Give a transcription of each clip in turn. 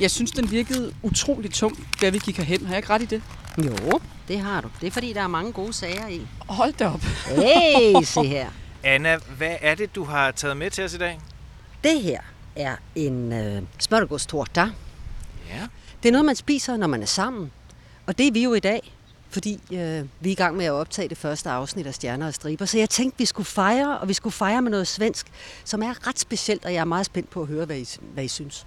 Jeg synes, den virkede utrolig tung, da vi gik herhen. Har jeg ikke ret i det? Jo, det har du. Det er fordi, der er mange gode sager i. Hold da op. Hey, se her. Anna, hvad er det, du har taget med til os i dag? Det her er en øh, smørgåstårta. Ja. Det er noget, man spiser, når man er sammen. Og det er vi jo i dag, fordi øh, vi er i gang med at optage det første afsnit af Stjerner og Striber. Så jeg tænkte, vi skulle fejre, og vi skulle fejre med noget svensk, som er ret specielt, og jeg er meget spændt på at høre, hvad I, hvad I synes.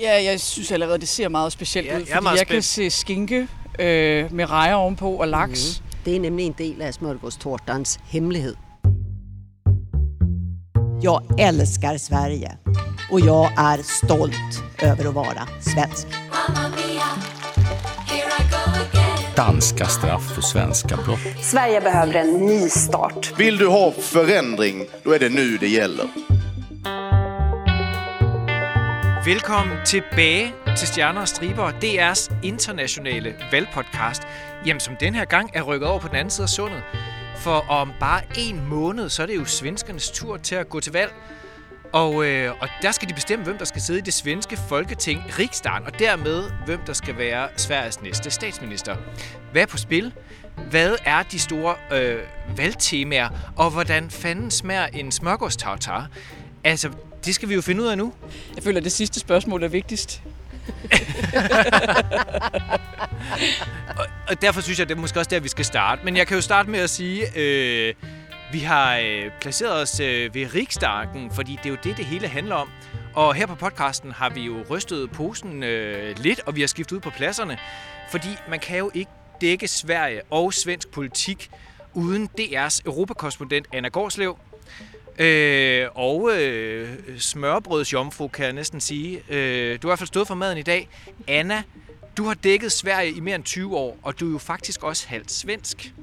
Ja, jeg synes allerede, det ser meget specielt Ja, ud, jeg fordi meget jeg kan se skinke øh, med rejer ovenpå og laks. Mm. Det er nemlig en del af smørgåstårtans hemmelighed. Jag älskar Sverige och jag är stolt över att vara svensk. Danska straff för svenska brott. Sverige behöver en ny start. Vill du ha förändring, då är det nu det gäller. Velkommen tilbage til Stjerner og Striber, DR's internationale valgpodcast, jamen som den her gang er rykket over på den anden side af sundet. For om bare en måned, så er det jo svenskernes tur til at gå til valg. Og, øh, og der skal de bestemme, hvem der skal sidde i det svenske folketing, Riksdagen, og dermed, hvem der skal være Sveriges næste statsminister. Hvad er på spil? Hvad er de store øh, valgtemaer? Og hvordan fanden smager en smørgårdstartar? Altså, det skal vi jo finde ud af nu. Jeg føler, at det sidste spørgsmål er vigtigst. Og derfor synes jeg, det er måske også der, vi skal starte. Men jeg kan jo starte med at sige, øh, vi har øh, placeret os øh, ved Riksdagen, fordi det er jo det, det hele handler om. Og her på podcasten har vi jo rystet posen øh, lidt, og vi har skiftet ud på pladserne. Fordi man kan jo ikke dække Sverige og svensk politik uden DR's europakorrespondent Anna Gårdslev. Øh, og øh, smørbrødsjomfru, kan jeg næsten sige. Øh, du har i hvert fald stået for maden i dag. Anna, du har dækket Sverige i mere end 20 år, og du er jo faktisk også halvt svensk.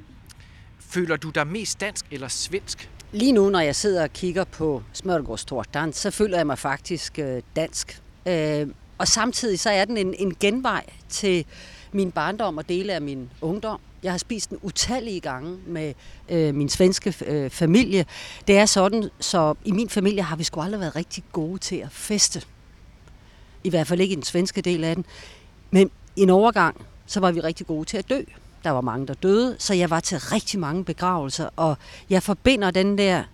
Føler du dig mest dansk eller svensk? Lige nu, når jeg sidder og kigger på smørgåstårtan, så føler jeg mig faktisk øh, dansk. Øh, og samtidig så er den en, en genvej til min barndom og dele af min ungdom. Jeg har spist den utallige gange med øh, min svenske øh, familie. Det er sådan, så i min familie har vi sgu aldrig været rigtig gode til at feste. I hvert fald ikke i den svenske del af den. Men i en overgang, så var vi rigtig gode til at dø. Der var mange, der døde, så jeg var til rigtig mange begravelser, og jeg forbinder den der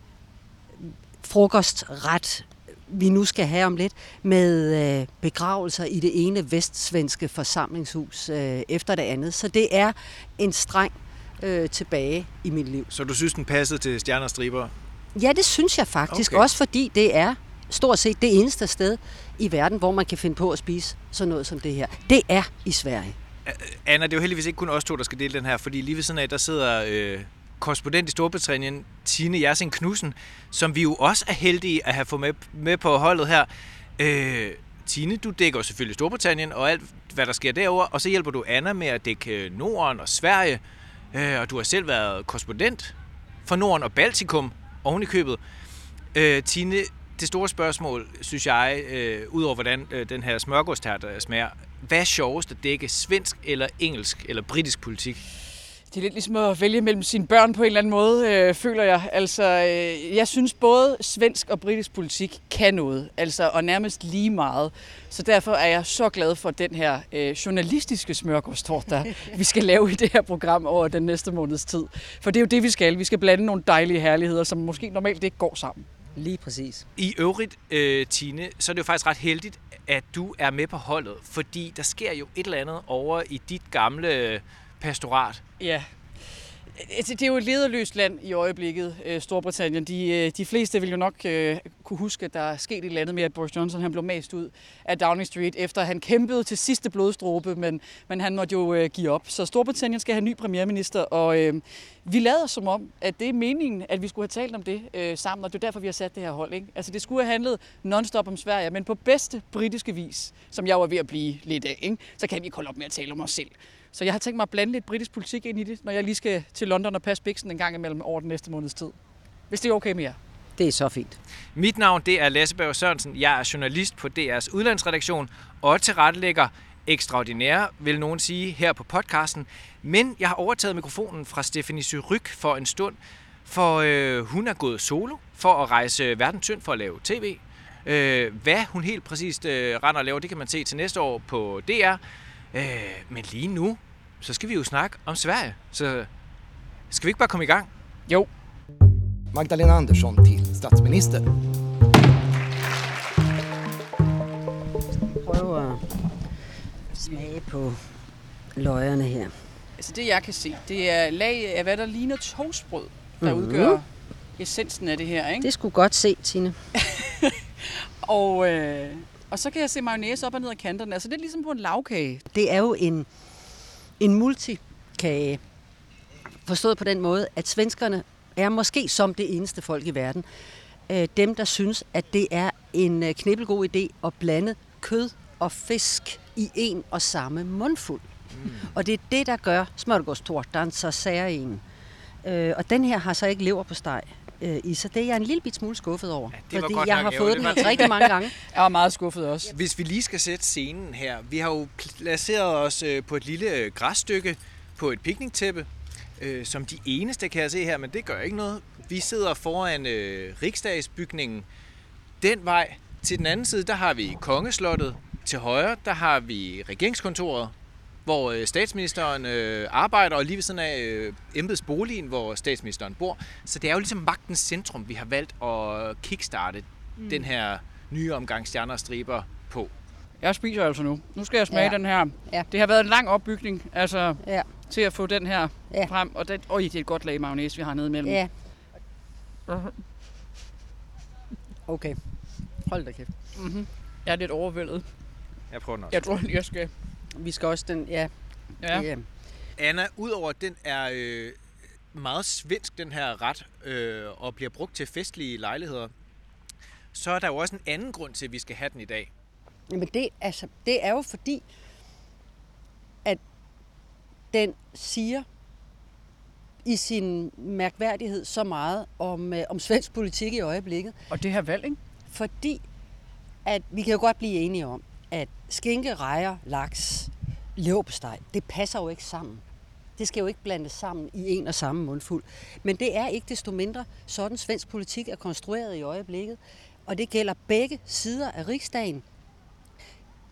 frokostret, vi nu skal have om lidt, med øh, begravelser i det ene vestsvenske forsamlingshus øh, efter det andet. Så det er en streng øh, tilbage i mit liv. Så du synes, den passede til Stjerner Striber? Ja, det synes jeg faktisk. Okay. Også fordi det er stort set det eneste sted i verden, hvor man kan finde på at spise sådan noget som det her. Det er i Sverige. Anna, det er jo heldigvis ikke kun os to, der skal dele den her, fordi lige ved siden af, der sidder øh, korrespondent i Storbritannien, Tine Jersing Knudsen, som vi jo også er heldige at have fået med, med på holdet her. Øh, Tine, du dækker selvfølgelig Storbritannien og alt, hvad der sker derovre, og så hjælper du Anna med at dække øh, Norden og Sverige, øh, og du har selv været korrespondent for Norden og Baltikum oven i købet. Øh, Tine, det store spørgsmål, synes jeg, øh, udover hvordan øh, den her smørgårdstært øh, smager, hvad er sjovest at dække svensk eller engelsk eller britisk politik? Det er lidt ligesom at vælge mellem sine børn på en eller anden måde, øh, føler jeg. Altså, øh, jeg synes både svensk og britisk politik kan noget, altså, og nærmest lige meget. Så derfor er jeg så glad for den her øh, journalistiske smørgårdstårta, vi skal lave i det her program over den næste måneds tid. For det er jo det, vi skal. Vi skal blande nogle dejlige herligheder, som måske normalt ikke går sammen. Lige præcis. I øvrigt, øh, Tine, så er det jo faktisk ret heldigt, at du er med på holdet, fordi der sker jo et eller andet over i dit gamle øh, pastorat. Ja. Øh, det er jo et lederløst land i øjeblikket, øh, Storbritannien. De, øh, de fleste vil jo nok øh, kunne huske, at der er sket et eller andet med, at Boris Johnson han blev mast ud af Downing Street, efter han kæmpede til sidste blodstråbe, men, men han måtte jo øh, give op. Så Storbritannien skal have en ny premierminister, og øh, vi lader som om, at det er meningen, at vi skulle have talt om det øh, sammen, og det er derfor, vi har sat det her hold. Ikke? Altså, det skulle have handlet non-stop om Sverige, men på bedste britiske vis, som jeg var ved at blive lidt af, ikke? så kan vi ikke holde op med at tale om os selv. Så jeg har tænkt mig at blande lidt britisk politik ind i det, når jeg lige skal til London og passe biksen en gang imellem over den næste måneds tid. Hvis det er okay med jer. Det er så fint. Mit navn det er Lasse Berg Sørensen. Jeg er journalist på DR's udlandsredaktion og tilrettelægger ekstraordinære, vil nogen sige, her på podcasten. Men jeg har overtaget mikrofonen fra Stephanie Syryk for en stund, for øh, hun er gået solo for at rejse verden tynd for at lave tv. Øh, hvad hun helt præcist øh, render og laver, det kan man se til næste år på DR. Øh, men lige nu, så skal vi jo snakke om Sverige. Så skal vi ikke bare komme i gang? Jo, Magdalena Andersson till statsminister. Prøv at smage på løjerne her. altså det jeg kan se, det er lag af hvad der ligner toastbrød, der Mhm. udgør essensen af det her. Ikke? Det skulle godt se, Tine. Og, øh, og så kan jeg se mayonnaise op og ned ad kanterne. Altså det er ligesom på en lavkage. Det er jo en, en multikage. Forstået på den måde, at svenskerne er måske som det eneste folk i verden. Øh, dem, der synes, at det er en øh, knibbelgod idé at blande kød og fisk i en og samme mundfuld. Mm. Og det er det, der gør smørgårdstårtan så særegen. Øh, og den her har så ikke lever på steg øh, i, så det er jeg en lille bit smule skuffet over. Ja, det var fordi godt jeg nok har fået den Det var- rigtig mange gange. Jeg var meget skuffet også. Hvis vi lige skal sætte scenen her. Vi har jo placeret os øh, på et lille øh, græsstykke på et picniktæppe. Øh, som de eneste kan jeg se her, men det gør ikke noget. Vi sidder foran øh, riksdagsbygningen. Den vej til den anden side, der har vi kongeslottet. Til højre, der har vi regeringskontoret, hvor øh, statsministeren øh, arbejder, og lige ved siden af øh, embedsboligen, hvor statsministeren bor. Så det er jo ligesom magtens centrum, vi har valgt at kickstarte mm. den her nye omgang stjerner og striber på. Jeg spiser altså nu. Nu skal jeg smage Ja. den her. Ja. Det har været en lang opbygning altså, Ja. til at få den her Ja. ja. frem. Og det, øj, det er et godt lag mayonnaise, vi har nede imellem. Ja. Okay. Hold da kæft. Mm-hmm. Jeg er lidt overvældet. Jeg prøver den også. Jeg tror, jeg skal... Vi skal også den, ja. Ja. ja. Anna, udover at den er øh, meget svensk, den her ret, øh, og bliver brugt til festlige lejligheder, så er der jo også en anden grund til, at vi skal have den i dag. Jamen det, altså, det er jo fordi, at den siger i sin mærkværdighed så meget om, øh, om svensk politik i øjeblikket. Og det her valg, ikke? Fordi at vi kan jo godt blive enige om, at skinke, rejer, laks, leverpostej, det passer jo ikke sammen. Det skal jo ikke blandes sammen i en og samme mundfuld. Men det er ikke desto mindre sådan svensk politik er konstrueret i øjeblikket. Og det gælder begge sider af riksdagen.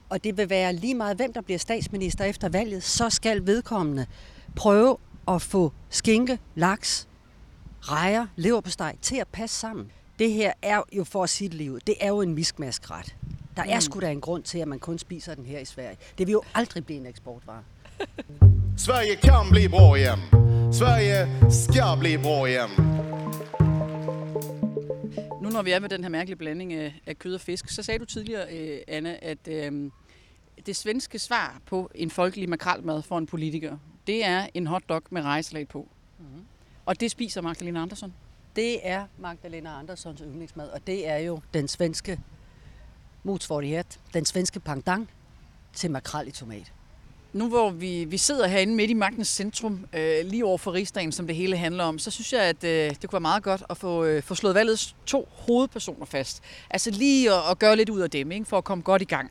Og det vil være lige meget, hvem der bliver statsminister efter valget, så skal vedkommende prøve at få skinke, laks, rejer, leverpostej til at passe sammen. Det her er jo, for at sige det lige ud, det er jo en miskmaskret. Der er sgu da en grund til, at man kun spiser den her i Sverige. Det vil jo aldrig blive en eksportvare. Sverige kan bli bra igen. Sverige ska bli bra igen. Nu når vi er med den her mærkelige blanding af, af kød og fisk, så sagde du tidligere, øh, Anna, at øh, det svenske svar på en folkelig makralmad for en politiker, det er en hotdog med rejesalat på. Mm-hmm. Og det spiser Magdalena Andersson. Det er Magdalena Anderssons yndlingsmad, og det er jo den svenske motsvarighed, den svenske pendant til makrel i tomat. Nu hvor vi, vi sidder herinde midt i magtens centrum, øh, lige over for rigsdagen, som det hele handler om, så synes jeg, at øh, det kunne være meget godt at få, øh, få slået valgets to hovedpersoner fast. Altså lige at, at gøre lidt ud af dem, ikke, for at komme godt i gang.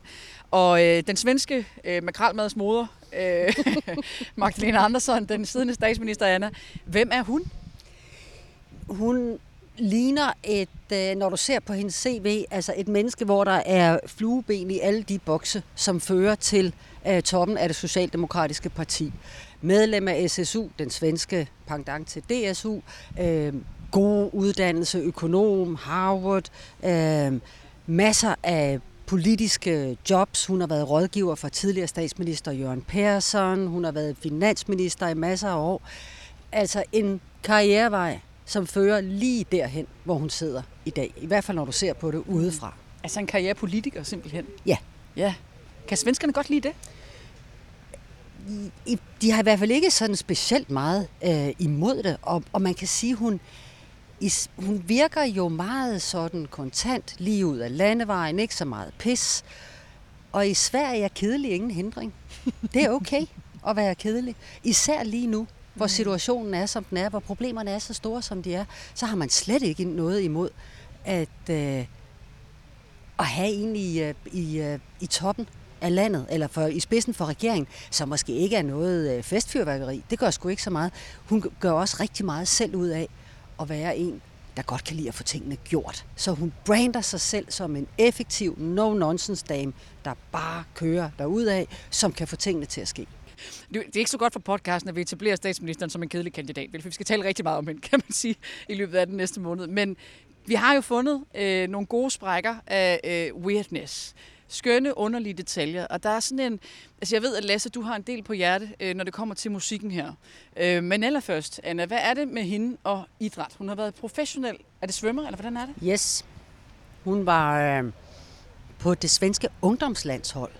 Og øh, den svenske øh, makralmads moder, øh, Magdalena Andersson, den siddende statsminister Anna, hvem er hun? Hun ligner et, øh, når du ser på hendes CV, altså et menneske, hvor der er flueben i alle de bokse, som fører til øh, toppen af det socialdemokratiske parti. Medlem af SSU, den svenske pendant til DSU, øh, god uddannelse, økonom, Harvard, øh, masser af politiske jobs. Hun har været rådgiver for tidligere statsminister Jørgen Persson. Hun har været finansminister i masser af år. Altså en karrierevej, som fører lige derhen, hvor hun sidder i dag. I hvert fald, når du ser på det udefra. Altså en karrierepolitiker simpelthen. Ja. Ja. Kan svenskerne godt lide det? I- De har i hvert fald ikke sådan specielt meget øh, imod det, og, og man kan sige, hun, i, hun virker jo meget sådan kontant, lige ud af landevejen, ikke så meget pis. Og i Sverige er kedelig ingen hindring. Det er okay at være kedelig. Især lige nu, hvor situationen er, som den er, hvor problemerne er så store, som de er, så har man slet ikke noget imod at, øh, at have en i, øh, i, øh, i toppen af landet, eller for, i spidsen for regeringen, som måske ikke er noget øh, festfyrværkeri. Det gør sgu ikke så meget. Hun gør også rigtig meget selv ud af at være en, der godt kan lide at få tingene gjort. Så hun brander sig selv som en effektiv, no-nonsense dame, der bare kører derudad, som kan få tingene til at ske. Det er ikke så godt for podcasten, at vi etablerer statsministeren som en kedelig kandidat, vel? for vi skal tale rigtig meget om hende, kan man sige, i løbet af den næste måned. Men vi har jo fundet øh, nogle gode sprækker af øh, weirdness. Skønne, underlige detaljer. Og der er sådan en... Altså jeg ved, at Lasse, du har en del på hjerte, øh, når det kommer til musikken her. Øh, men allerførst, Anna, hvad er det med hende og idræt? Hun har været professionel. Er det svømmer, eller hvordan er det? Yes. Hun var øh, på det svenske ungdomslandshold.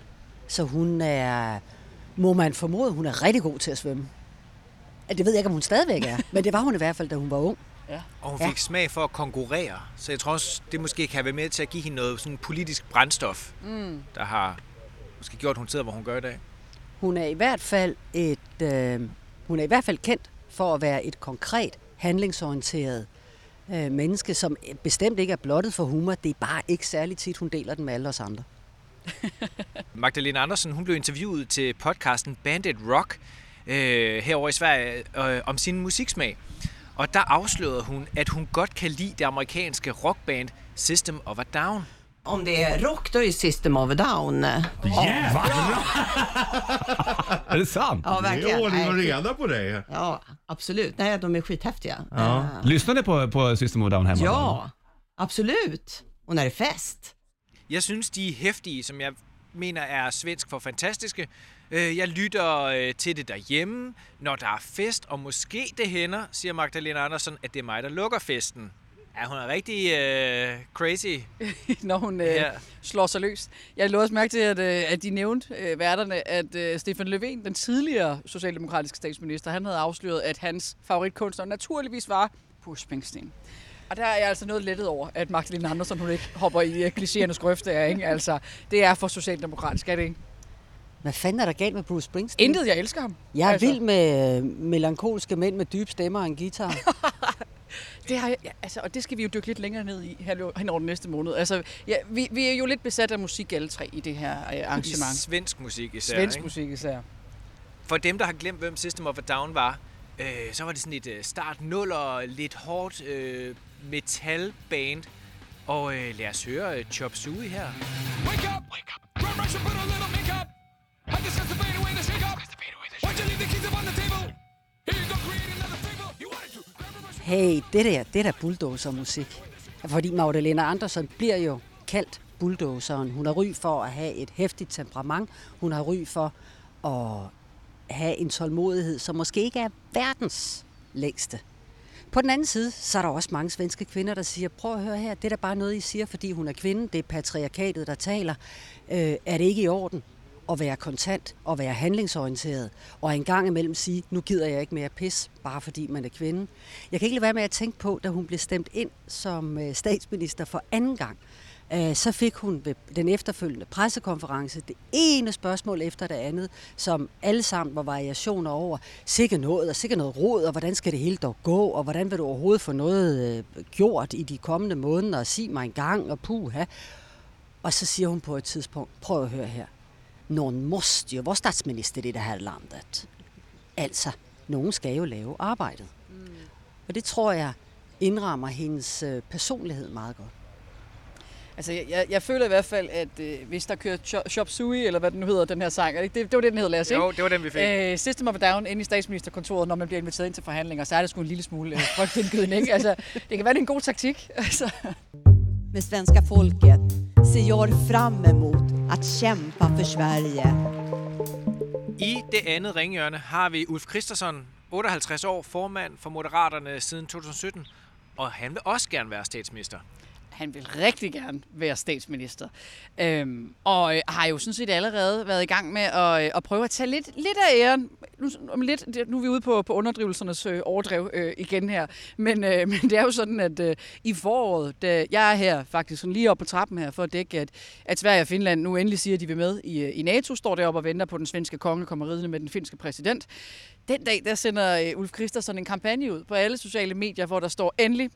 Så hun er, må man formode, hun er rigtig god til at svømme. Det ved jeg ikke, om hun stadigvæk er, men det var hun i hvert fald, da hun var ung. Ja. Og hun Ja. fik smag for at konkurrere, så jeg tror også, det måske kan være med til at give hende noget sådan politisk brændstof, mm. der har måske gjort, at hun sidder, hvor hun gør i dag. Hun er i hvert fald et, øh, hun er i hvert fald kendt for at være et konkret, handlingsorienteret øh, menneske, som bestemt ikke er blottet for humor. Det er bare ikke særlig tit, hun deler den med alle os andre. Magdalena Andersen, hun blev interviewet til podcasten Bandit Rock øh, herovre i Sverige øh, om sin musiksmag. Og der afslørede hun, at hun godt kan lide det amerikanske rockband System of a Down. Om det är rock då är System of a Down. Är det sant? Ja, verkligen. Jo, det var Nej, reda på dig. Ja, absolut. Nej, de är skithäftiga. Ja. Lyssnar ni på, på System of a Down hemma? ja, absolut. Och när det är fest. Jeg synes, de er hæftige, som jeg mener er svensk for fantastiske. Øh, Jeg lytter øh, til det derhjemme, når der er fest, og måske det hænder, siger Magdalena Andersen, at det er mig, der lukker festen. Ja, hun er rigtig øh, crazy. når hun øh, Ja. slår sig løs. Jeg lå også mærke til, at, øh, at de nævnte øh, værterne, at øh, Stefan Löfven, den tidligere socialdemokratiske statsminister, han havde afsløret, at hans favoritkunstner naturligvis var Bruce Springsteen. Og der er jeg altså noget lettet over, at Magdalena Andersen hun ikke hopper i øh, klichéernes grøfte. Er, ikke? Altså, det er for socialdemokratisk, er det ikke? Hvad fanden er der galt med Bruce Springsteen? Intet, jeg elsker ham. Jeg er Altså. vild med øh, melankolske mænd med dybe stemmer og en guitar. Det har jeg, ja, altså, og det skal vi jo dykke lidt længere ned i her, hen over den næste måned. Altså, ja, vi, vi er jo lidt besat af musik alle tre i det her øh, I arrangement. svensk musik især. Svensk ikke? musik især. For dem, der har glemt, hvem System of a Down var, øh, så var det sådan et øh, start nuller, lidt hårdt øh, metalband. Og øh, lad os høre øh, Chop Suey her. Wake up! Wake up! Grab and put a little makeup. I discuss the fade away the shake up. Why'd you leave the keys up on the table? Here you go, create another fable. You wanted to. Hey, det der, det er da bulldozer-musik. Fordi Magdalena Andersen bliver jo kaldt bulldozeren. Hun har ry for at have et hæftigt temperament. Hun har ry for at have en tålmodighed, som måske ikke er verdens længste. På den anden side, så er der også mange svenske kvinder, der siger, prøv at høre her, det er da bare noget, I siger, fordi hun er kvinde, det er patriarkatet, der taler. Øh, er det ikke i orden at være kontant og være handlingsorienteret, og en gang imellem sige, nu gider jeg ikke mere pis, bare fordi man er kvinde. Jeg kan ikke lade være med at tænke på, da hun blev stemt ind som øh, statsminister for anden gang, øh, så fik hun ved den efterfølgende pressekonference det ene spørgsmål efter det andet, som alle sammen var variationer over, sikkert noget, og sikkert noget råd, og hvordan skal det hele dog gå, og hvordan vil du overhovedet få noget øh, gjort i de kommende måneder, og sig mig en gang, og puha. Og så siger hun på et tidspunkt, prøv at høre her, nogen måste jo være statsminister i det her landet. Altså, nogen skal jo lave arbejdet. Mm. Og det tror jeg indrammer hendes øh, personlighed meget godt. Altså, jeg, jeg, jeg føler i hvert fald, at øh, hvis der kører Chop, Chop Suey, eller hvad den nu hedder, den her sang, det, ikke? det, var det, den hed, lad os Jo, det var den, vi fik. Øh, System of a Down inde i statsministerkontoret, når man bliver inviteret ind til forhandlinger, så er det sgu en lille smule øh, frygtindgydende, ikke? Altså, det kan være, det er en god taktik. Altså. Men svenska folket ser jag fram emot att kämpa för Sverige. I det andet ringhjørne har vi Ulf Christensen, 58 år, formand for Moderaterne siden 2017, og han vil også gerne være statsminister. Han vil rigtig gerne være statsminister. Øhm, og øh, har jo sådan set allerede været i gang med at, øh, at prøve at tage lidt, lidt af æren. Nu, om lidt, nu er vi ude på, på underdrivelsernes øh, overdrev øh, igen her. Men, øh, men det er jo sådan, at øh, i foråret, da jeg er her faktisk sådan lige oppe på trappen her for at dække, at, at Sverige og Finland nu endelig siger, at de vil med i, øh, i NATO, står deroppe og venter på den svenske konge, kommer ridende med den finske præsident. Den dag, der sender øh, Ulf Christensen en kampagne ud på alle sociale medier, hvor der står endelig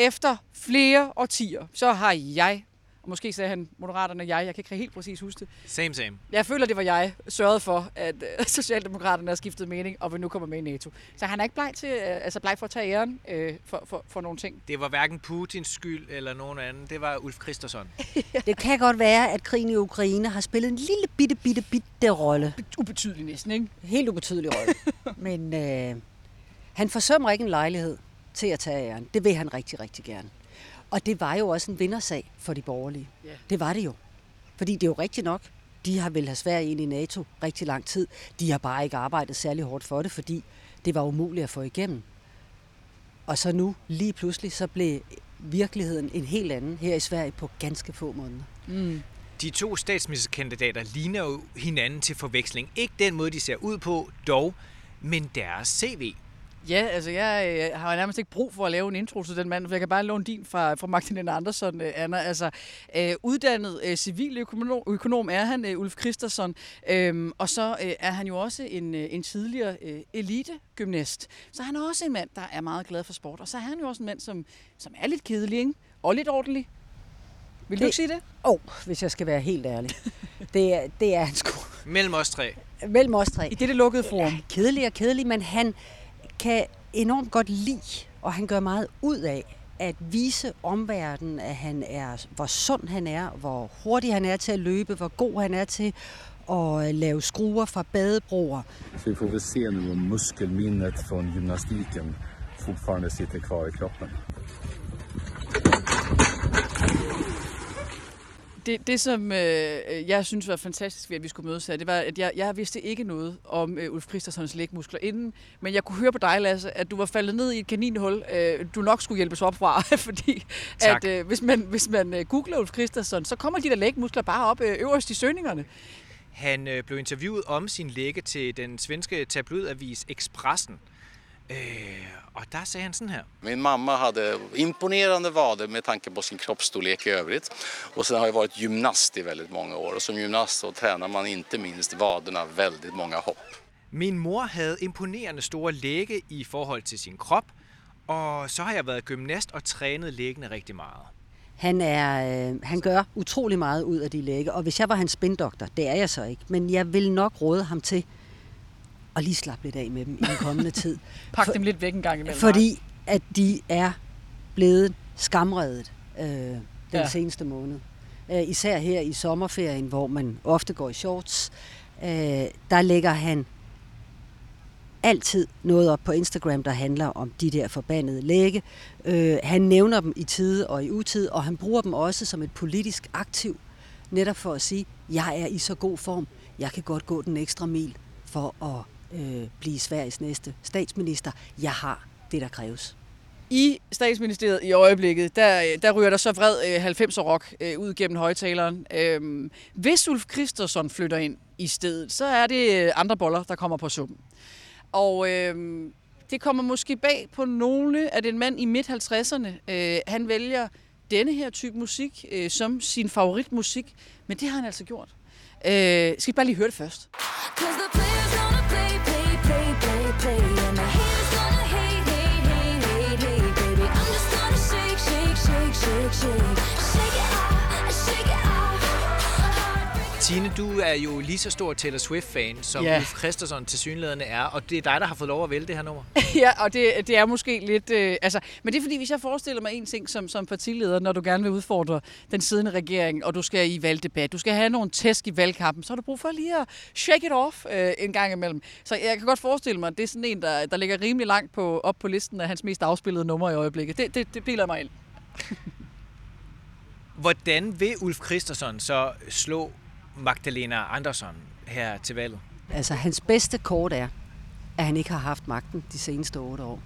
efter flere årtier, så har jeg, og måske sagde han Moderaterne jeg, jeg kan ikke helt præcis huske det. Same, same. Jeg føler, det var jeg sørget for, at øh, Socialdemokraterne har skiftet mening, og vil nu komme med i NATO. Så han er ikke bleg, til, øh, altså bleg for at tage æren øh, for, for, for nogle ting. Det var hverken Putins skyld eller nogen anden. Det var Ulf Christensen. Det kan godt være, at krigen i Ukraine har spillet en lille bitte, bitte, bitte rolle. Ubetydelig næsten, ikke? Helt ubetydelig rolle. Men øh, han forsømmer ikke en lejlighed til at tage æren. Det vil han rigtig, rigtig gerne. Og det var jo også en vindersag for de borgerlige. Ja. Det var det jo. Fordi det er jo rigtigt nok. De har vel have Sverige ind i NATO rigtig lang tid. De har bare ikke arbejdet særlig hårdt for det, fordi det var umuligt at få igennem. Og så nu, lige pludselig, så blev virkeligheden en helt anden her i Sverige på ganske få måneder. Mm. De to statsministerkandidater ligner jo hinanden til forveksling. Ikke den måde, de ser ud på, dog, men deres CV. Ja, altså jeg øh, har nærmest ikke brug for at lave en intro til den mand, for jeg kan bare låne din fra, fra Magdalena Andersson, øh, Anna. Altså, øh, uddannet øh, civiløkonom økonom er han, øh, Ulf Christensen, øh, og så øh, er han jo også en, øh, en tidligere øh, elite-gymnast. Så han er også en mand, der er meget glad for sport, og så er han jo også en mand, som, som er lidt kedelig, ikke? og lidt ordentlig. Vil du Det- ikke sige det? Åh, oh, hvis jeg skal være helt ærlig. Det er, det er han sgu. Mellem os tre. Mellem os tre. I dette lukkede forum. Kedelig og kedelig, men han kan enormt godt lide, og han gør meget ud af, at vise omverdenen, at han er, hvor sund han er, hvor hurtig han er til at løbe, hvor god han er til at øh, lave skruer fra badebroer. Så vi får vel se nu om muskelminnet fra gymnastikken fortfarande sitter kvar i kroppen. Det, det som øh, jeg synes var fantastisk ved, at vi skulle mødes her, det var, at jeg, jeg vidste ikke noget om øh, Ulf Christensens lægmuskler inden, men jeg kunne høre på dig, Lasse, at du var faldet ned i et kaninhul, øh, du nok skulle hjælpes op fra, fordi Tak. at øh, hvis man, hvis man øh, googler Ulf Christensen, så kommer de der lægmuskler bare op øh, øverst i søgningerne. Han øh, blev interviewet om sin læge til den svenske tabloidavis Expressen. Øh, og der sagde han sådan her. Min mamma hade imponerande vader med tanke på sin kroppsstorlek i övrigt. Och sen har jag varit gymnast i väldigt många år. Och som gymnast så tränar man inte minst vaderna väldigt många hopp. Min mor havde imponerende store læge i forhold til sin krop, og så har jeg været gymnast og trænet læggene rigtig meget. Han, er, øh, han gør utrolig meget ud af de læge, og hvis jeg var hans spindoktor, det er jeg så ikke, men jeg vil nok råde ham til at lige slappe lidt af med dem i den kommende tid. Pak dem lidt væk en gang imellem. Fordi at de er blevet skamredet øh, den Ja. ja. seneste måned. Øh, især her i sommerferien, hvor man ofte går i shorts, øh, der lægger han altid noget op på Instagram, der handler om de der forbandede læge. Øh, han nævner dem i tide og i utid, og han bruger dem også som et politisk aktiv, netop for at sige, jeg er i så god form, jeg kan godt gå den ekstra mil for at øh, blive Sveriges næste statsminister. Jeg har det, der kræves. I statsministeriet i øjeblikket, der, der ryger der så vred øh, 90'er rock øh, ud gennem højtaleren. Øhm, hvis Ulf Christensen flytter ind i stedet, så er det øh, andre boller, der kommer på suppen. Og øhm, det kommer måske bag på nogle, at en mand i midt-50'erne, øh, han vælger denne her type musik øh, som sin favoritmusik, men det har han altså gjort. Øh, skal vi bare lige høre det først? Shake, shake, shake. Shake Tine, du er jo lige så stor Taylor Swift-fan, som Ja. Ulf Christensen til synlædende er, og det er dig, der har fået lov at vælge det her nummer. ja, og det, det er måske lidt... Øh, altså, men det er fordi, hvis jeg forestiller mig en ting som, som partileder, når du gerne vil udfordre den siddende regering, og du skal i valgdebat, du skal have nogle tæsk i valgkampen, så har du brug for lige at shake it off øh, en gang imellem. Så jeg kan godt forestille mig, at det er sådan en, der, der ligger rimelig langt på, op på listen af hans mest afspillede numre i øjeblikket. Det, det, det biler mig ind. Hvordan vil Ulf Christensen så slå Magdalena Andersson her til valget? Altså, hans bedste kort er, at han ikke har haft magten de seneste otte år.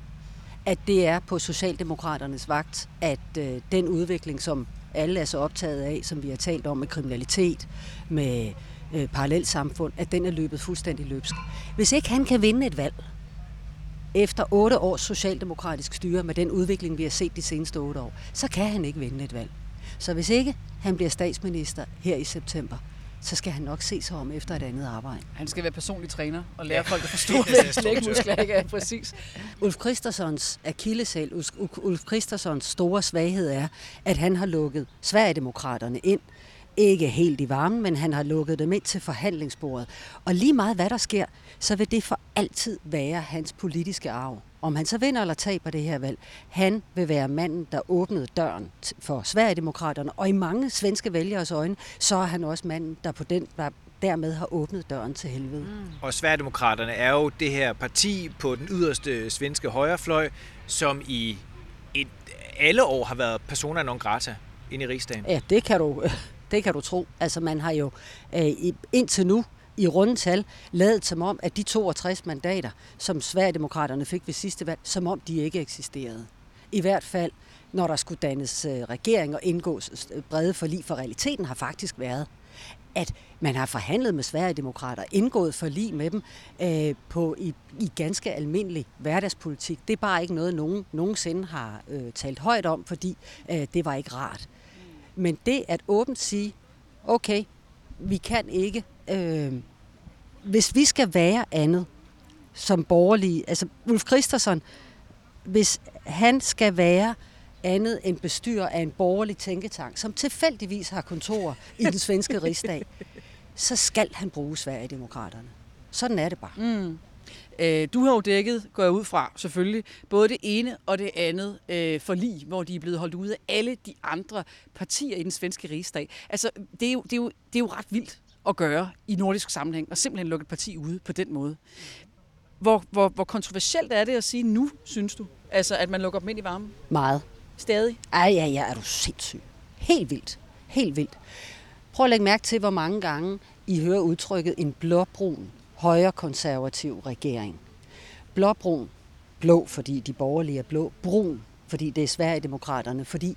At det er på Socialdemokraternes vagt, at øh, den udvikling, som alle er så optaget af, som vi har talt om med kriminalitet, med øh, parallelsamfund, at den er løbet fuldstændig løbsk. Hvis ikke han kan vinde et valg, efter otte års socialdemokratisk styre med den udvikling, vi har set de seneste otte år, så kan han ikke vinde et valg. Så hvis ikke han bliver statsminister her i september, så skal han nok se sig om efter et andet arbejde. Han skal være personlig træner og lære Ja. folk at forstå, hvad lægmuskler ikke er. Præcis. Ulf Christensons akilleshæl, Ulf- Christensons store svaghed er, at han har lukket Sverigedemokraterne ind. Ikke helt i varmen, men han har lukket dem ind til forhandlingsbordet. Og lige meget hvad der sker, så vil det for altid være hans politiske arv. Om han så vinder eller taber det her valg, han vil være manden, der åbnede døren for Sverigedemokraterne. Og i mange svenske vælgeres øjne, så er han også manden, der på den, der dermed har åbnet døren til helvede. Mm. Og Sverigedemokraterne er jo det her parti på den yderste svenske højrefløj, som i et, alle år har været persona non grata inde i rigsdagen. Ja, det kan du, det kan du tro. Altså man har jo øh, indtil nu i rundtal lavet som om, at de 62 mandater, som Sverigedemokraterne fik ved sidste valg, som om de ikke eksisterede. I hvert fald, når der skulle dannes øh, regering og indgås øh, brede forlig, for realiteten har faktisk været, at man har forhandlet med Sverigedemokrater, indgået forlig med dem øh, på i, i ganske almindelig hverdagspolitik. Det er bare ikke noget, nogen nogensinde har øh, talt højt om, fordi øh, det var ikke rart. Men det at åbent sige, okay, vi kan ikke, øh, hvis vi skal være andet som borgerlige, altså Ulf Christensen, hvis han skal være andet end bestyrer af en borgerlig tænketank, som tilfældigvis har kontor i den svenske rigsdag, så skal han bruge Sverigedemokraterne. Sådan er det bare. Mm. Øh, du har jo dækket, går jeg ud fra selvfølgelig, både det ene og det andet øh, forlig, hvor de er blevet holdt ude af alle de andre partier i den svenske rigsdag. Altså, det er jo, det er jo, det er jo ret vildt at gøre i nordisk sammenhæng, og simpelthen lukke et parti ude på den måde. Hvor, hvor, hvor kontroversielt er det at sige nu, synes du? Altså, at man lukker dem ind i varmen? Meget. Stadig? Ej, ja, ja, er du sindssyg. Helt vildt. Helt vildt. Prøv at lægge mærke til, hvor mange gange I hører udtrykket en blåbrun, højrekonservativ regering. Blåbrun, blå, fordi de borgerlige er blå, brun, fordi det er Sverigedemokraterne, fordi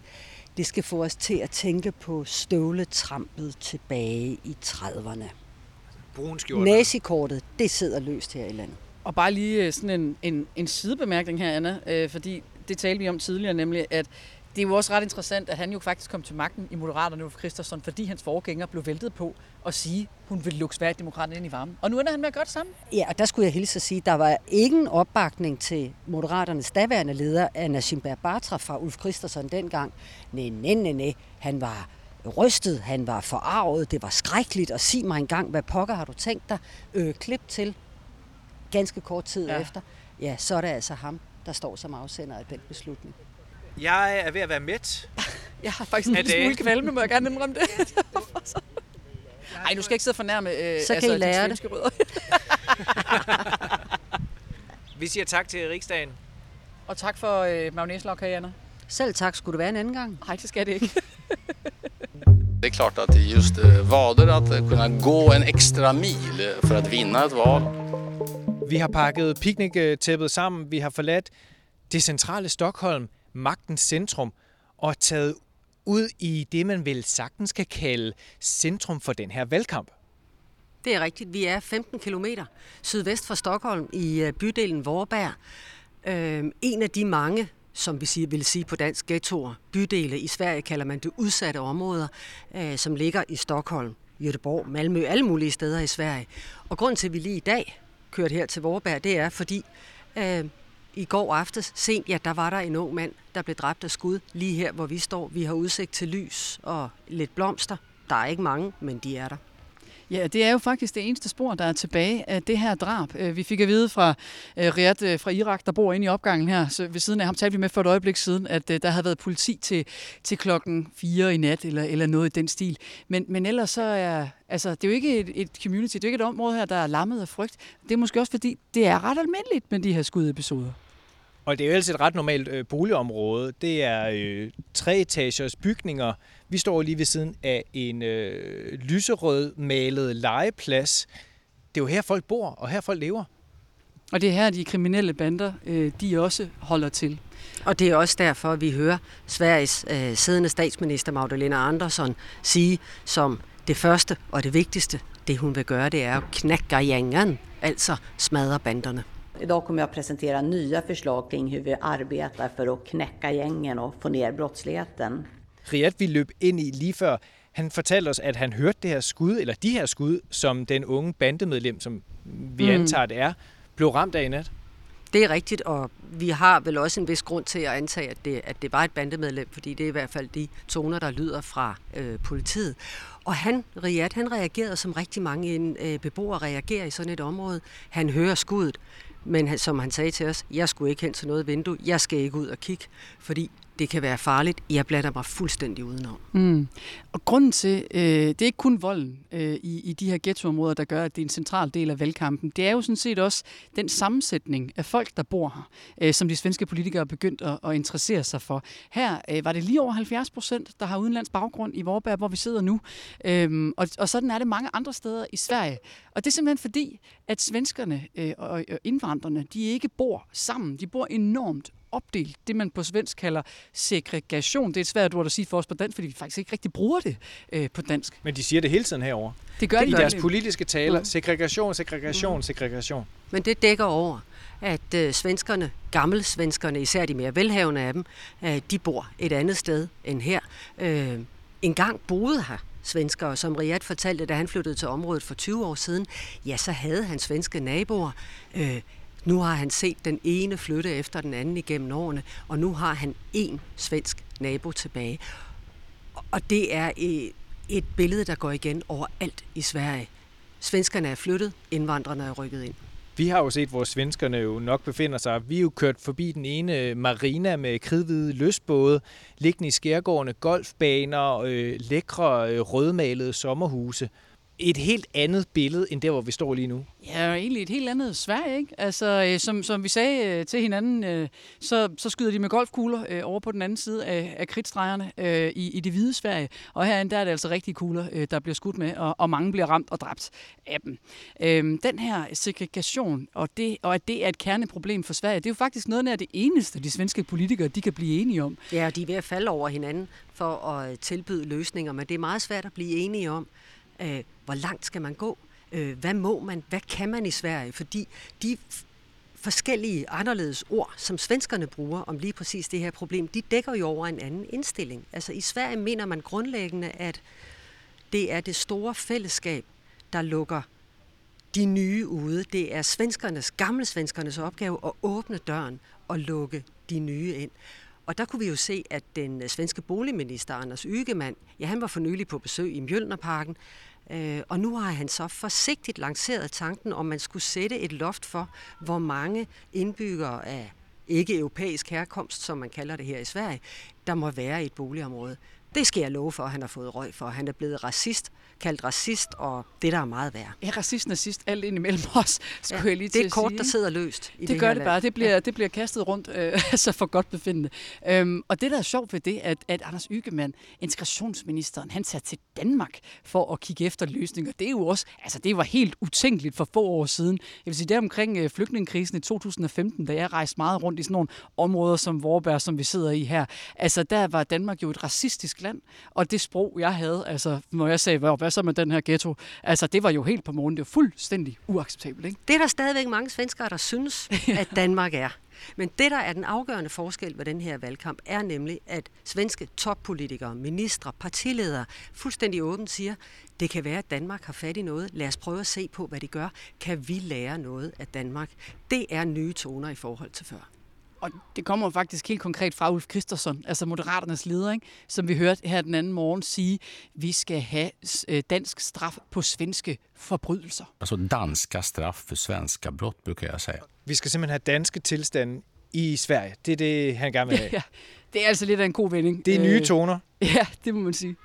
det skal få os til at tænke på støvletrampet tilbage i 30'erne. Brun skjorte. Nazikortet, det sidder løst her i landet. Og bare lige øh, sådan en, en, en sidebemærkning her, Anna, øh, fordi det talte vi om tidligere, nemlig at det er jo også ret interessant, at han jo faktisk kom til magten i Moderaterne, Ulf Christensen, fordi hans forgænger blev væltet på at sige, hun ville lukke Sverigedemokraterne ind i varmen. Og nu ender han med at gøre det samme. Ja, og der skulle jeg hilse at sige, at der var ingen opbakning til Moderaternes daværende leder, Anna Schimberg Bartra fra Ulf Christensen dengang. Nej, nej, nej, nej. Han var rystet, han var forarvet, det var skrækkeligt, og sig mig engang, hvad pokker har du tænkt dig? Øh, klip til ganske kort tid Ja. ja. efter. Ja, så er det altså ham, der står som afsender af den beslutning. Jeg er ved at være mæt. Jeg har faktisk en Er lille det- smule kvalme, må jeg gerne indrømme det. Ej, nu skal jeg ikke sidde og fornærme øh, Så kan I de lære det. rødder. Vi siger tak til riksdagen. Og tak for øh, magnæslag, Anna. Selv tak, skulle det være en anden gang? Nej, det skal det ikke. Det är klart att just eh, vader att eh, kunna gå en extra mil eh, för att vinna ett val. Vi har pakket pikniktæppet sammen. Vi har forladt det centrale Stockholm, magtens centrum, og taget ud i det, man vel sagtens kan kalde centrum for den her valgkamp. Det er rigtigt. Vi er 15 km sydvest for Stockholm i øh, bydelen Vorberg. Øh, en af de mange, som vi siger, vil sige på dansk, ghettoer, bydele i Sverige kalder man det udsatte områder, øh, som ligger i Stockholm, Göteborg, Malmø, alle mulige steder i Sverige. Og grunden til, at vi lige i dag kørte her til Vorberg, det er fordi øh, i går aftes sent, ja, der var der en ung mand, der blev dræbt af skud lige her, hvor vi står. Vi har udsigt til lys og lidt blomster. Der er ikke mange, men de er der. Ja, det er jo faktisk det eneste spor, der er tilbage af det her drab. Øh, vi fik at vide fra øh, Riyad øh, fra Irak, der bor inde i opgangen her, så ved siden af ham talte vi med for et øjeblik siden, at der havde været politi til, til klokken 4 i nat, eller, eller noget i den stil. Men, men ellers så er, altså, det er jo ikke et, et community, det er jo ikke et område her, der er lammet af frygt. Det er måske også fordi, det er ret almindeligt med de her skudepisoder. Og det er jo ellers et ret normalt øh, boligområde. Det er øh, treetagers bygninger. Vi står lige ved siden af en øh, lyserød malet legeplads. Det er jo her, folk bor, og her folk lever. Og det er her, de kriminelle bander, øh, de også holder til. Og det er også derfor, at vi hører Sveriges øh, siddende statsminister Magdalena Andersson sige som det første og det vigtigste, det hun vil gøre, det er at knække gängen, altså smadre banderne. Idag kommer jag att presentera nya förslag kring hur vi arbetar för att knäcka gängen och få ner brottsligheten. Riyad vi løb ind i lige før, Han fortalte os, at han hørte det her skud, eller de her skud, som den unge bandemedlem, som vi Mm. mm. antager det er, blev ramt af i nat. Det er rigtigt, og vi har vel også en vis grund til at antage, at det, at det var et bandemedlem, fordi det er i hvert fald de toner, der lyder fra øh, politiet. Og han, Riyad, han reagerede, som rigtig mange en, øh, beboere reagerer i sådan et område. Han hører skuddet, men han, som han sagde til os, jeg skulle ikke hen til noget vindue, jeg skal ikke ud og kigge, fordi det kan være farligt. Jeg blander mig fuldstændig udenom. Mm. Og grunden til, øh, det er ikke kun volden øh, i, i de her ghettoområder, der gør, at det er en central del af valgkampen. Det er jo sådan set også den sammensætning af folk, der bor her, øh, som de svenske politikere er begyndt at, at interessere sig for. Her øh, var det lige over 70 procent, der har udenlands baggrund i Vorberg, hvor vi sidder nu. Øhm, og, og sådan er det mange andre steder i Sverige. Og det er simpelthen fordi, at svenskerne øh, og, og indvandrerne, de ikke bor sammen. De bor enormt opdelt. Det, man på svensk kalder segregation. Det er et svært ord at sige for os på dansk, fordi vi faktisk ikke rigtig bruger det øh, på dansk. Men de siger det hele tiden herover. Det gør de I deres politiske taler. Mm. Segregation, segregation, segregation. Men det dækker over, at øh, svenskerne, gammelsvenskerne, især de mere velhavende af dem, øh, de bor et andet sted end her. Øh, en gang boede her svenskere, som Riyad fortalte, da han flyttede til området for 20 år siden, ja, så havde han svenske naboer. Øh, nu har han set den ene flytte efter den anden igennem årene, og nu har han én svensk nabo tilbage. Og det er et, et billede, der går igen overalt i Sverige. Svenskerne er flyttet, indvandrerne er rykket ind. Vi har jo set, hvor svenskerne jo nok befinder sig. Vi er jo kørt forbi den ene øh, marina med kridhvide løsbåde, liggende i skærgårdene, golfbaner, øh, lækre øh, rødmalede sommerhuse. Et helt andet billede, end der, hvor vi står lige nu. Ja, egentlig et helt andet Sverige, ikke? Altså, øh, som, som vi sagde øh, til hinanden, øh, så, så skyder de med golfkugler øh, over på den anden side af, af kridtstregerne øh, i, i det hvide Sverige. Og herinde, der er det altså rigtige kugler, øh, der bliver skudt med, og, og mange bliver ramt og dræbt af dem. Øh, den her segregation, og, det, og at det er et kerneproblem for Sverige, det er jo faktisk noget af det eneste, de svenske politikere de kan blive enige om. Ja, og de er ved at falde over hinanden for at tilbyde løsninger, men det er meget svært at blive enige om, øh, hvor langt skal man gå? Øh, hvad må man? Hvad kan man i Sverige? Fordi de forskellige anderledes ord, som svenskerne bruger om lige præcis det her problem, de dækker jo over en anden indstilling. Altså i Sverige mener man grundlæggende, at det er det store fællesskab, der lukker de nye ude. Det er svenskernes, gamle svenskernes opgave at åbne døren og lukke de nye ind. Og der kunne vi jo se, at den øh, svenske boligminister Anders Ygeman, ja, han var for nylig på besøg i Mjølnerparken, øh, og nu har han så forsigtigt lanceret tanken, om man skulle sætte et loft for, hvor mange indbyggere af ikke-europæisk herkomst, som man kalder det her i Sverige, der må være i et boligområde. Det skal jeg love for, at han har fået røg for. Han er blevet racist, kaldt racist, og det der er meget værre. Ja, racist, nazist, alt ind imellem os, skulle Ja, jeg lige det til er at et kort, sige, der sidder løst i det, det gør det land. bare. Det bliver, Ja. det bliver kastet rundt, øh, altså for godt befindende. Øhm, og det, der er sjovt ved det, at, at Anders Ygemann, integrationsministeren, han tager til Danmark for at kigge efter løsninger. Det er jo også, altså det var helt utænkeligt for få år siden. Jeg vil sige, der omkring øh, flygtningekrisen i 2015, da jeg rejste meget rundt i sådan nogle områder som Vorberg, som vi sidder i her, altså der var Danmark jo et racistisk land, og det sprog, jeg havde, altså når jeg sagde, hvad, hvad så med den her ghetto, altså det var jo helt på morgen. Det var fuldstændig uacceptabelt, ikke? Det er der stadigvæk mange svenskere, der synes, at Danmark er. Men det, der er den afgørende forskel ved den her valgkamp, er nemlig, at svenske toppolitikere, ministre, partiledere fuldstændig åbent siger, det kan være, at Danmark har fat i noget. Lad os prøve at se på, hvad de gør. Kan vi lære noget af Danmark? Det er nye toner i forhold til før. Og det kommer faktisk helt konkret fra Ulf Christensen, altså Moderaternes leder, ikke? som vi hørte her den anden morgen sige, vi skal have øh, dansk straf på svenske forbrydelser. Alltså danska straff för svenska brott brukar jeg sige. Vi skal simpelthen have danske tilstande i Sverige. Det er det, han gerne vil have. Ja, det er altså lidt af en god vending. Det er nye Øh, toner. Ja, det må man sige.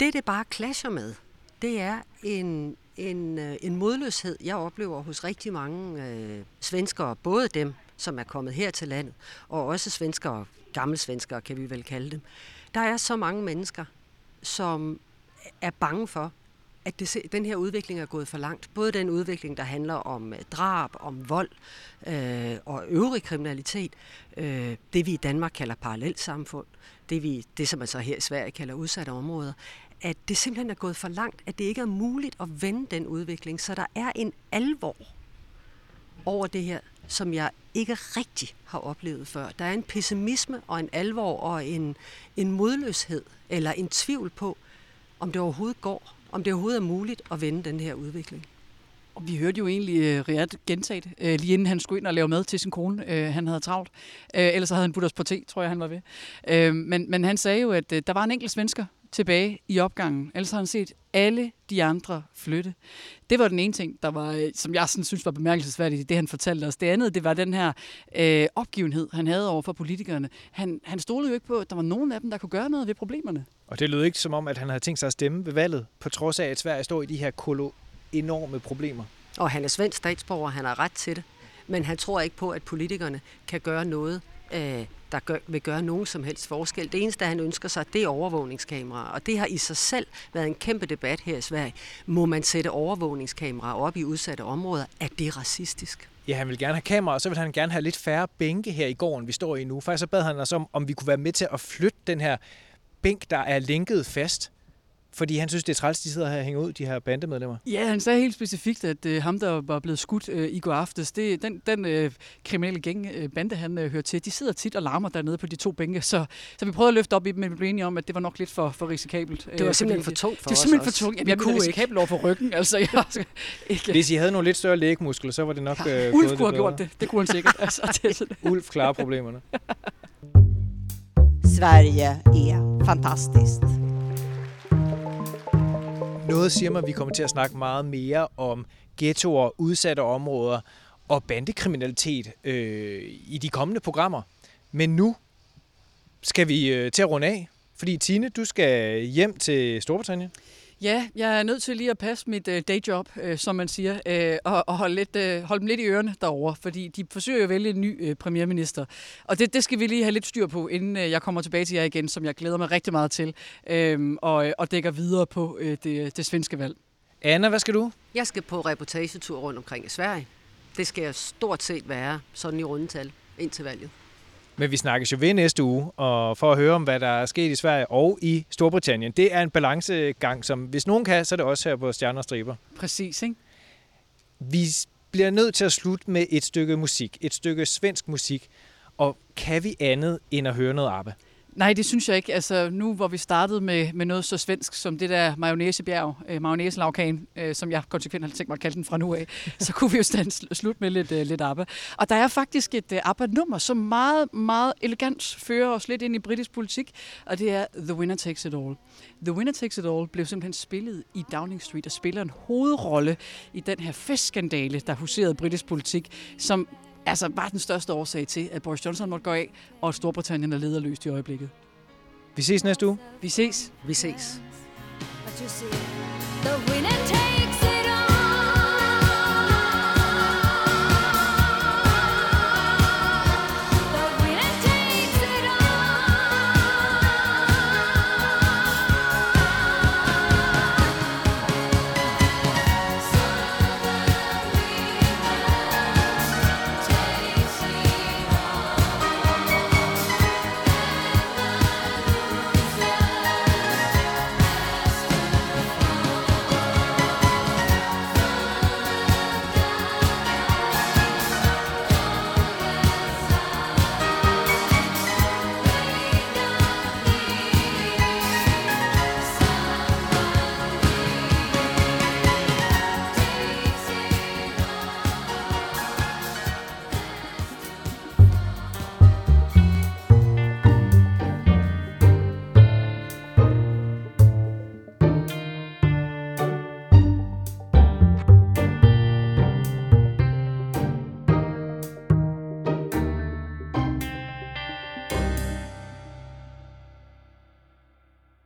Det, det bare clasher med, det er en, en, øh, en modløshed, jeg oplever hos rigtig mange øh, svenskere, både dem, som er kommet her til landet, og også svenskere, gamle svenskere kan vi vel kalde dem. Der er så mange mennesker, som er bange for, at det, den her udvikling er gået for langt. Både den udvikling, der handler om øh, drab, om vold øh, og øvrig kriminalitet, øh, det vi i Danmark kalder parallelsamfund, det, vi, det som man så her i Sverige kalder udsatte områder, at det simpelthen er gået for langt, at det ikke er muligt at vende den udvikling, så der er en alvor over det her, som jeg ikke rigtig har oplevet før. Der er en pessimisme og en alvor og en, en modløshed eller en tvivl på, om det overhovedet går, om det overhovedet er muligt at vende den her udvikling. Og vi hørte jo egentlig øh, uh, Riyad gentage det, uh, lige inden han skulle ind og lave mad til sin kone. Uh, han havde travlt. Uh, ellers så havde han budt os på te, tror jeg, han var ved. Uh, men, men han sagde jo, at uh, der var en enkelt svensker tilbage i opgangen. Ellers havde han set alle de andre flytte. Det var den ene ting, der var, øh, som jeg sådan synes var bemærkelsesværdigt i det, han fortalte os. Det andet, det var den her øh, opgivenhed, han havde over for politikerne. Han, han stolede jo ikke på, at der var nogen af dem, der kunne gøre noget ved problemerne. Og det lød ikke som om, at han havde tænkt sig at stemme ved valget, på trods af, at Sverige står i de her kolo enorme problemer. Og han er svensk statsborger, han har ret til det. Men han tror ikke på, at politikerne kan gøre noget, øh, der gør, vil gøre nogen som helst forskel. Det eneste, han ønsker sig, det er overvågningskameraer. Og det har i sig selv været en kæmpe debat her i Sverige. Må man sætte overvågningskameraer op i udsatte områder? Er det racistisk? Ja, han vil gerne have kamera, og så vil han gerne have lidt færre bænke her i gården, vi står i nu. Faktisk så bad han os om, om vi kunne være med til at flytte den her bænk, der er linket fast. Fordi han synes, det er træls, de sidder her og hænger ud, de her bandemedlemmer. Ja, han sagde helt specifikt, at øh, ham, der var blevet skudt øh, i går aftes, det, den, den øh, kriminelle gang, øh, bande, han øh, hører til, de sidder tit og larmer dernede på de to bænke. Så, så vi prøvede at løfte op i dem, men vi blev enige om, at det var nok lidt for, for risikabelt. Det var øh, simpelthen fordi- for tungt for Det var os simpelthen for tungt. Jamen, Vi jeg kunne risikabelt over for ryggen. Altså, jeg ikke. Hvis I havde nogle lidt større lægmuskler, så var det nok øh, Ulf gået kunne have gjort det. Det kunne han sikkert. Altså, det er sådan. Ulf klarer problemerne. Sverige är fantastiskt. Noget siger mig, at vi kommer til at snakke meget mere om ghettoer, udsatte områder og bandekriminalitet øh, i de kommende programmer. Men nu skal vi øh, til at runde af, fordi Tine, du skal hjem til Storbritannien. Ja, jeg er nødt til lige at passe mit øh, dayjob, øh, som man siger, øh, og, og holde, lidt, øh, holde dem lidt i ørerne derovre, fordi de forsøger jo at vælge en ny øh, premierminister. Og det, det skal vi lige have lidt styr på, inden øh, jeg kommer tilbage til jer igen, som jeg glæder mig rigtig meget til, øh, og, og dækker videre på øh, det, det svenske valg. Anna, hvad skal du? Jeg skal på reportagetur rundt omkring i Sverige. Det skal jeg stort set være sådan i rundetal indtil valget. Men vi snakkes jo ved næste uge, og for at høre om, hvad der er sket i Sverige og i Storbritannien. Det er en balancegang, som hvis nogen kan, så er det også her på Stjerner og Striber. Præcis, ikke? Vi bliver nødt til at slutte med et stykke musik. Et stykke svensk musik. Og kan vi andet end at høre noget ABBA? Nej, det synes jeg ikke. Altså, nu hvor vi startede med, med noget så svensk som det der mayonnaisebjerg, øh, mayonnaiselavkagen, øh, som jeg konsekvent har tænkt mig at kalde den fra nu af, så kunne vi jo stand slutte med lidt, øh, lidt ABBA. Og der er faktisk et øh, ABBA-nummer, som meget, meget elegant fører os lidt ind i britisk politik, og det er The Winner Takes It All. The Winner Takes It All blev simpelthen spillet i Downing Street og spiller en hovedrolle i den her festskandale, der huserede britisk politik, som altså var den største årsag til, at Boris Johnson måtte gå af, og at Storbritannien er lederløst i øjeblikket. Vi ses næste uge. Vi ses. Vi ses. The winning